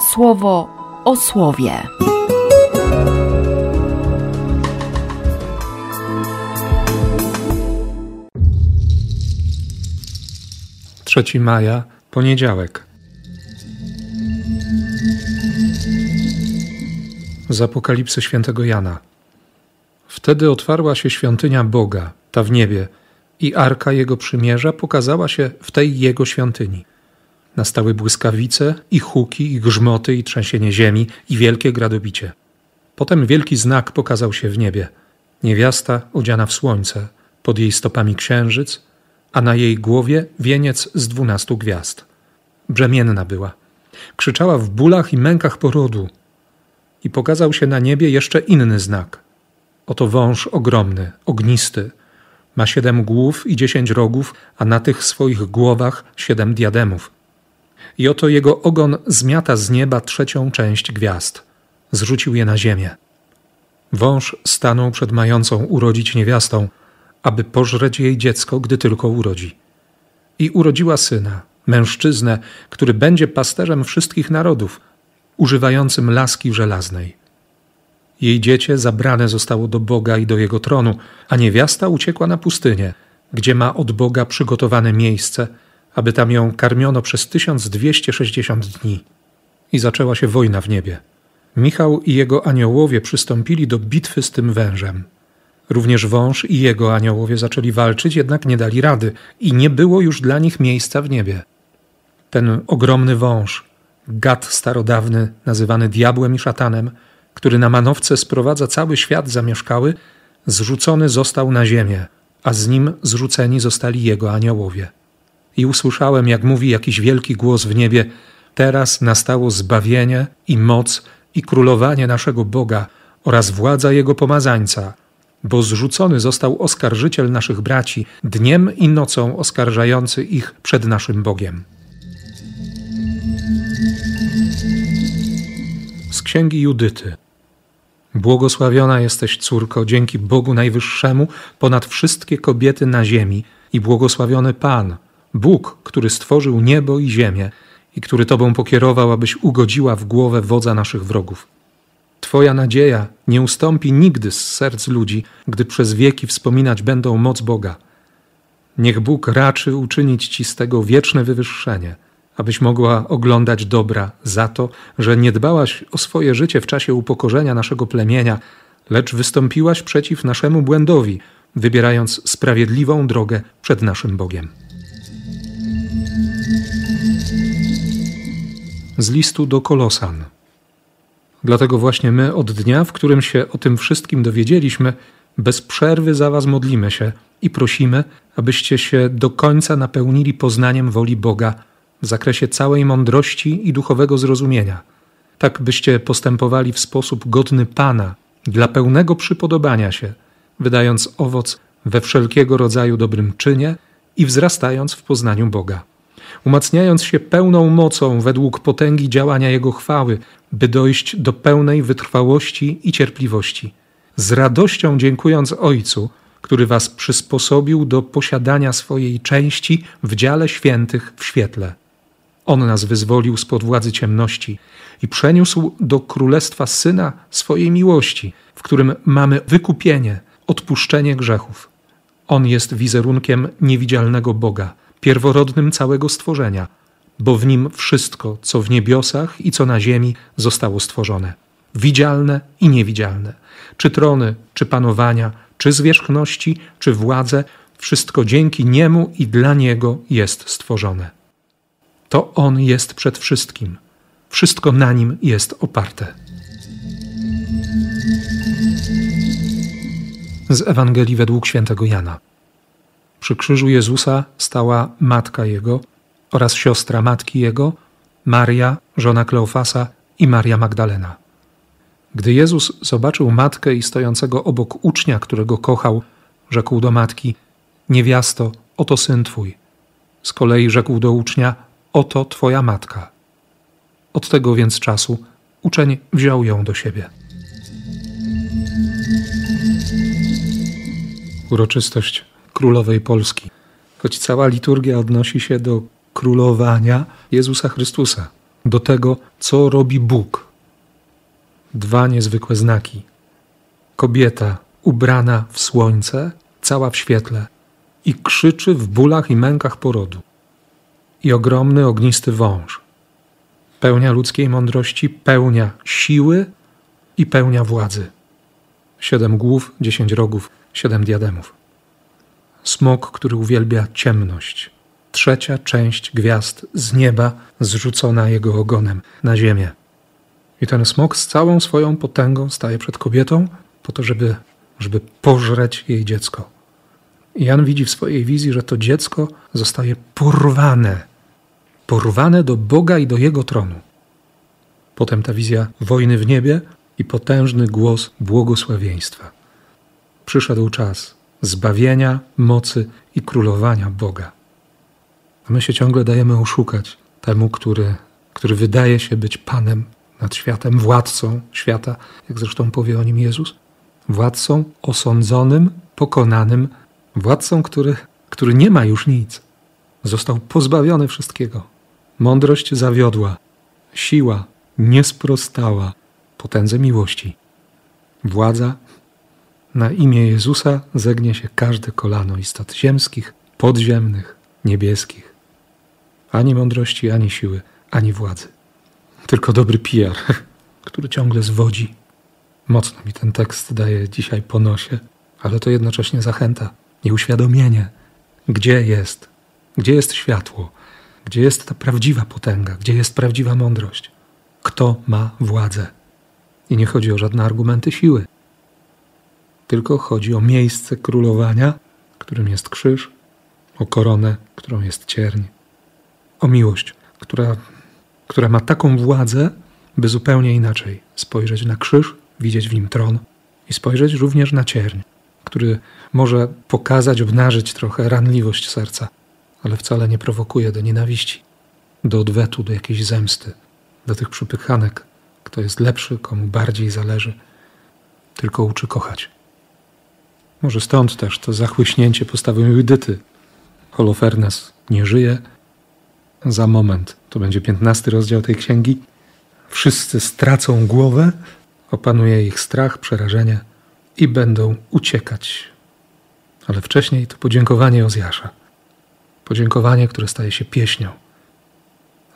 słowo o słowie. 3 maja, poniedziałek. Z Apokalipsy świętego Jana. Wtedy otwarła się świątynia Boga, ta w niebie, i arka Jego przymierza pokazała się w tej Jego świątyni. Nastały błyskawice i huki, i grzmoty, i trzęsienie ziemi, i wielkie gradobicie. Potem wielki znak pokazał się w niebie. Niewiasta odziana w słońce, pod jej stopami księżyc, a na jej głowie wieniec z dwunastu gwiazd. Brzemienna była. Krzyczała w bólach i mękach porodu. I pokazał się na niebie jeszcze inny znak. Oto wąż ogromny, ognisty. Ma siedem głów i dziesięć rogów, a na tych swoich głowach siedem diademów. I oto jego ogon zmiata z nieba trzecią część gwiazd. Zrzucił je na ziemię. Wąż stanął przed mającą urodzić niewiastą, aby pożreć jej dziecko, gdy tylko urodzi. I urodziła syna, mężczyznę, który będzie pasterzem wszystkich narodów, używającym laski żelaznej. Jej dziecię zabrane zostało do Boga i do jego tronu, a niewiasta uciekła na pustynię, gdzie ma od Boga przygotowane miejsce, aby tam ją karmiono przez 1260 dni. I zaczęła się wojna w niebie. Michał i jego aniołowie przystąpili do bitwy z tym wężem. Również wąż i jego aniołowie zaczęli walczyć, jednak nie dali rady i nie było już dla nich miejsca w niebie. Ten ogromny wąż, gad starodawny, nazywany diabłem i szatanem, który na manowce sprowadza cały świat zamieszkały, zrzucony został na ziemię, a z nim zrzuceni zostali jego aniołowie. I usłyszałem, jak mówi jakiś wielki głos w niebie: Teraz nastało zbawienie i moc i królowanie naszego Boga oraz władza jego pomazańca bo zrzucony został oskarżyciel naszych braci, dniem i nocą oskarżający ich przed naszym Bogiem. Z księgi Judyty. Błogosławiona jesteś, córko, dzięki Bogu Najwyższemu ponad wszystkie kobiety na ziemi, i błogosławiony Pan, Bóg, który stworzył niebo i ziemię, i który Tobą pokierował, abyś ugodziła w głowę wodza naszych wrogów. Twoja nadzieja nie ustąpi nigdy z serc ludzi, gdy przez wieki wspominać będą moc Boga. Niech Bóg raczy uczynić Ci z tego wieczne wywyższenie, abyś mogła oglądać dobra za to, że nie dbałaś o swoje życie w czasie upokorzenia naszego plemienia, lecz wystąpiłaś przeciw naszemu błędowi, wybierając sprawiedliwą drogę przed naszym Bogiem. Z listu do Kolosan. Dlatego właśnie my od dnia, w którym się o tym wszystkim dowiedzieliśmy, bez przerwy za Was modlimy się i prosimy, abyście się do końca napełnili poznaniem woli Boga w zakresie całej mądrości i duchowego zrozumienia, tak byście postępowali w sposób godny Pana, dla pełnego przypodobania się, wydając owoc we wszelkiego rodzaju dobrym czynie i wzrastając w poznaniu Boga umacniając się pełną mocą według potęgi działania Jego chwały, by dojść do pełnej wytrwałości i cierpliwości. Z radością dziękując Ojcu, który Was przysposobił do posiadania swojej części w dziale świętych w świetle. On nas wyzwolił spod władzy ciemności i przeniósł do królestwa Syna swojej miłości, w którym mamy wykupienie, odpuszczenie grzechów. On jest wizerunkiem niewidzialnego Boga pierworodnym całego stworzenia, bo w nim wszystko, co w niebiosach i co na ziemi, zostało stworzone. Widzialne i niewidzialne, czy trony, czy panowania, czy zwierzchności, czy władze, wszystko dzięki niemu i dla niego jest stworzone. To on jest przed wszystkim, wszystko na nim jest oparte. Z Ewangelii według świętego Jana. Przy krzyżu Jezusa stała matka Jego oraz siostra matki Jego, Maria, żona Kleofasa i Maria Magdalena. Gdy Jezus zobaczył matkę i stojącego obok ucznia, którego kochał, rzekł do matki: Niewiasto, oto syn twój. Z kolei rzekł do ucznia: Oto twoja matka. Od tego więc czasu uczeń wziął ją do siebie. Uroczystość królowej Polski. Choć cała liturgia odnosi się do królowania Jezusa Chrystusa. do tego, co robi Bóg. Dwa niezwykłe znaki. Kobieta ubrana w słońce, cała w świetle, i krzyczy w bólach i mękach porodu. I ogromny ognisty wąż. Pełnia ludzkiej mądrości, pełnia siły i pełnia władzy. Siedem głów, dziesięć rogów, siedem diademów. Smok, który uwielbia ciemność. Trzecia część gwiazd z nieba zrzucona jego ogonem na ziemię. I ten smok z całą swoją potęgą staje przed kobietą po to, żeby, żeby pożreć jej dziecko. I Jan widzi w swojej wizji, że to dziecko zostaje porwane. Porwane do Boga i do jego tronu. Potem ta wizja wojny w niebie i potężny głos błogosławieństwa. Przyszedł czas zbawienia, mocy i królowania Boga. A my się ciągle dajemy oszukać temu, który, który wydaje się być Panem nad światem, władcą świata, jak zresztą powie o nim Jezus. Władcą osądzonym, pokonanym, władcą, który, który nie ma już nic. Został pozbawiony wszystkiego. Mądrość zawiodła, siła nie sprostała potędze miłości. Władza na imię Jezusa zegnie się każde kolano istot ziemskich, podziemnych, niebieskich. Ani mądrości, ani siły, ani władzy. Tylko dobry PR, który ciągle zwodzi. Mocno mi ten tekst daje dzisiaj po nosie, ale to jednocześnie zachęta i uświadomienie, gdzie jest, gdzie jest światło, gdzie jest ta prawdziwa potęga, gdzie jest prawdziwa mądrość, kto ma władzę. I nie chodzi o żadne argumenty siły, tylko chodzi o miejsce królowania, którym jest krzyż, o koronę, którą jest cierń, o miłość, która, która ma taką władzę, by zupełnie inaczej spojrzeć na krzyż, widzieć w nim tron i spojrzeć również na cierń, który może pokazać, obnażyć trochę ranliwość serca, ale wcale nie prowokuje do nienawiści, do odwetu, do jakiejś zemsty, do tych przypychanek, kto jest lepszy, komu bardziej zależy, tylko uczy kochać. Może stąd też to zachłyśnięcie postawą Judyty. Holofernes nie żyje. Za moment, to będzie piętnasty rozdział tej księgi, wszyscy stracą głowę, opanuje ich strach, przerażenie i będą uciekać. Ale wcześniej to podziękowanie Ozjasza. Podziękowanie, które staje się pieśnią.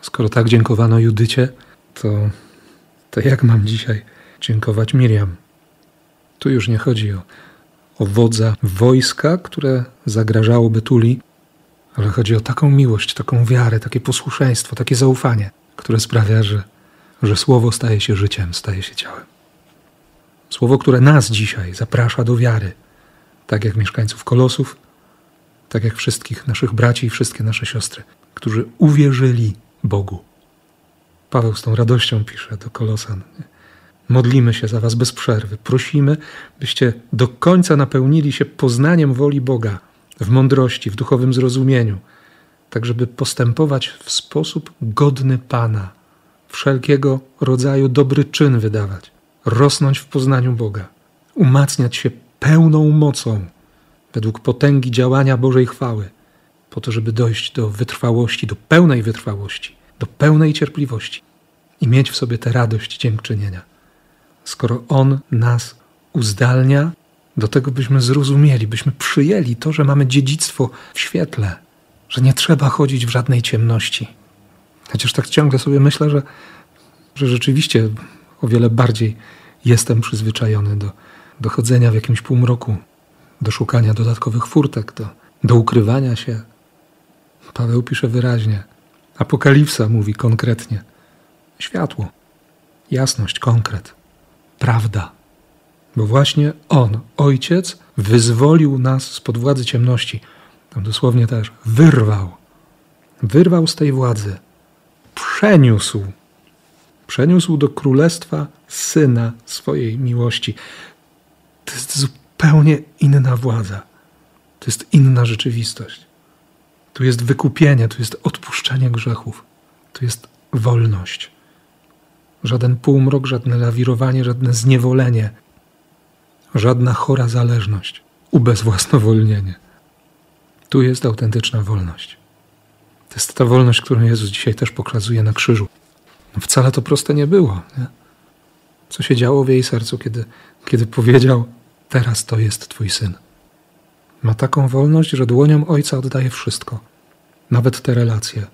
Skoro tak dziękowano Judycie, to, to jak mam dzisiaj dziękować Miriam? Tu już nie chodzi o wodza wojska, które zagrażałoby Tuli, ale chodzi o taką miłość, taką wiarę, takie posłuszeństwo, takie zaufanie, które sprawia, że, że słowo staje się życiem, staje się ciałem. Słowo, które nas dzisiaj zaprasza do wiary, tak jak mieszkańców Kolosów, tak jak wszystkich naszych braci i wszystkie nasze siostry, którzy uwierzyli Bogu. Paweł z tą radością pisze do Kolosan. Modlimy się za Was bez przerwy. Prosimy, byście do końca napełnili się poznaniem woli Boga w mądrości, w duchowym zrozumieniu, tak żeby postępować w sposób godny Pana, wszelkiego rodzaju dobry czyn wydawać, rosnąć w poznaniu Boga, umacniać się pełną mocą według potęgi działania Bożej chwały, po to, żeby dojść do wytrwałości, do pełnej wytrwałości, do pełnej cierpliwości i mieć w sobie tę radość dziękczynienia skoro On nas uzdalnia do tego, byśmy zrozumieli, byśmy przyjęli to, że mamy dziedzictwo w świetle, że nie trzeba chodzić w żadnej ciemności. Chociaż tak ciągle sobie myślę, że, że rzeczywiście o wiele bardziej jestem przyzwyczajony do, do chodzenia w jakimś półmroku, do szukania dodatkowych furtek, do, do ukrywania się. Paweł pisze wyraźnie. Apokalipsa mówi konkretnie. Światło, jasność, konkret prawda. Bo właśnie On, Ojciec, wyzwolił nas spod władzy ciemności. Tam dosłownie też wyrwał. Wyrwał z tej władzy. Przeniósł. Przeniósł do królestwa syna swojej miłości. To jest zupełnie inna władza. To jest inna rzeczywistość. Tu jest wykupienie, tu jest odpuszczenie grzechów, tu jest wolność żaden półmrok, żadne lawirowanie, żadne zniewolenie, żadna chora zależność, ubezwłasnowolnienie. Tu jest autentyczna wolność. To jest ta wolność, którą Jezus dzisiaj też pokazuje na krzyżu. No wcale to proste nie było. Nie? Co się działo w jej sercu, kiedy, kiedy powiedział: Teraz to jest twój syn. Ma taką wolność, że dłonią ojca oddaje wszystko, nawet te relacje,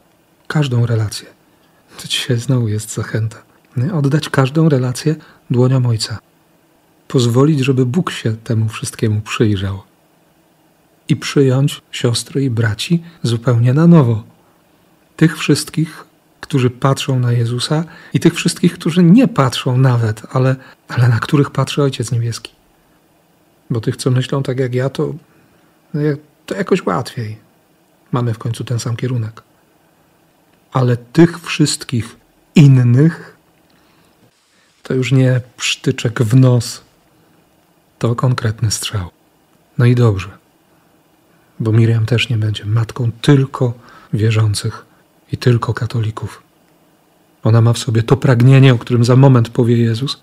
każdą relację. To dzisiaj znowu jest zachęta. Oddać każdą relację dłoniom ojca. Pozwolić, żeby Bóg się temu wszystkiemu przyjrzał. I przyjąć siostry i braci zupełnie na nowo. Tych wszystkich, którzy patrzą na Jezusa i tych wszystkich, którzy nie patrzą nawet, ale, ale na których patrzy Ojciec Niebieski. Bo tych, co myślą tak jak ja, to, no to jakoś łatwiej. Mamy w końcu ten sam kierunek. Ale tych wszystkich innych to już nie psztyczek w nos, to konkretny strzał. No i dobrze, bo Miriam też nie będzie matką tylko wierzących i tylko katolików. Ona ma w sobie to pragnienie, o którym za moment powie Jezus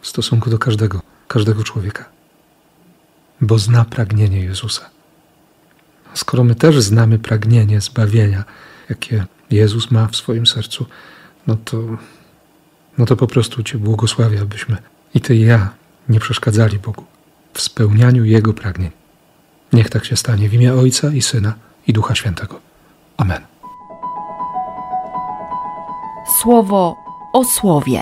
w stosunku do każdego, każdego człowieka. Bo zna pragnienie Jezusa. Skoro my też znamy pragnienie zbawienia, jakie Jezus ma w swoim sercu, no to, no to po prostu Cię błogosławię, abyśmy i Ty i ja nie przeszkadzali Bogu w spełnianiu Jego pragnień. Niech tak się stanie w imię Ojca i Syna i Ducha Świętego. Amen. Słowo o słowie.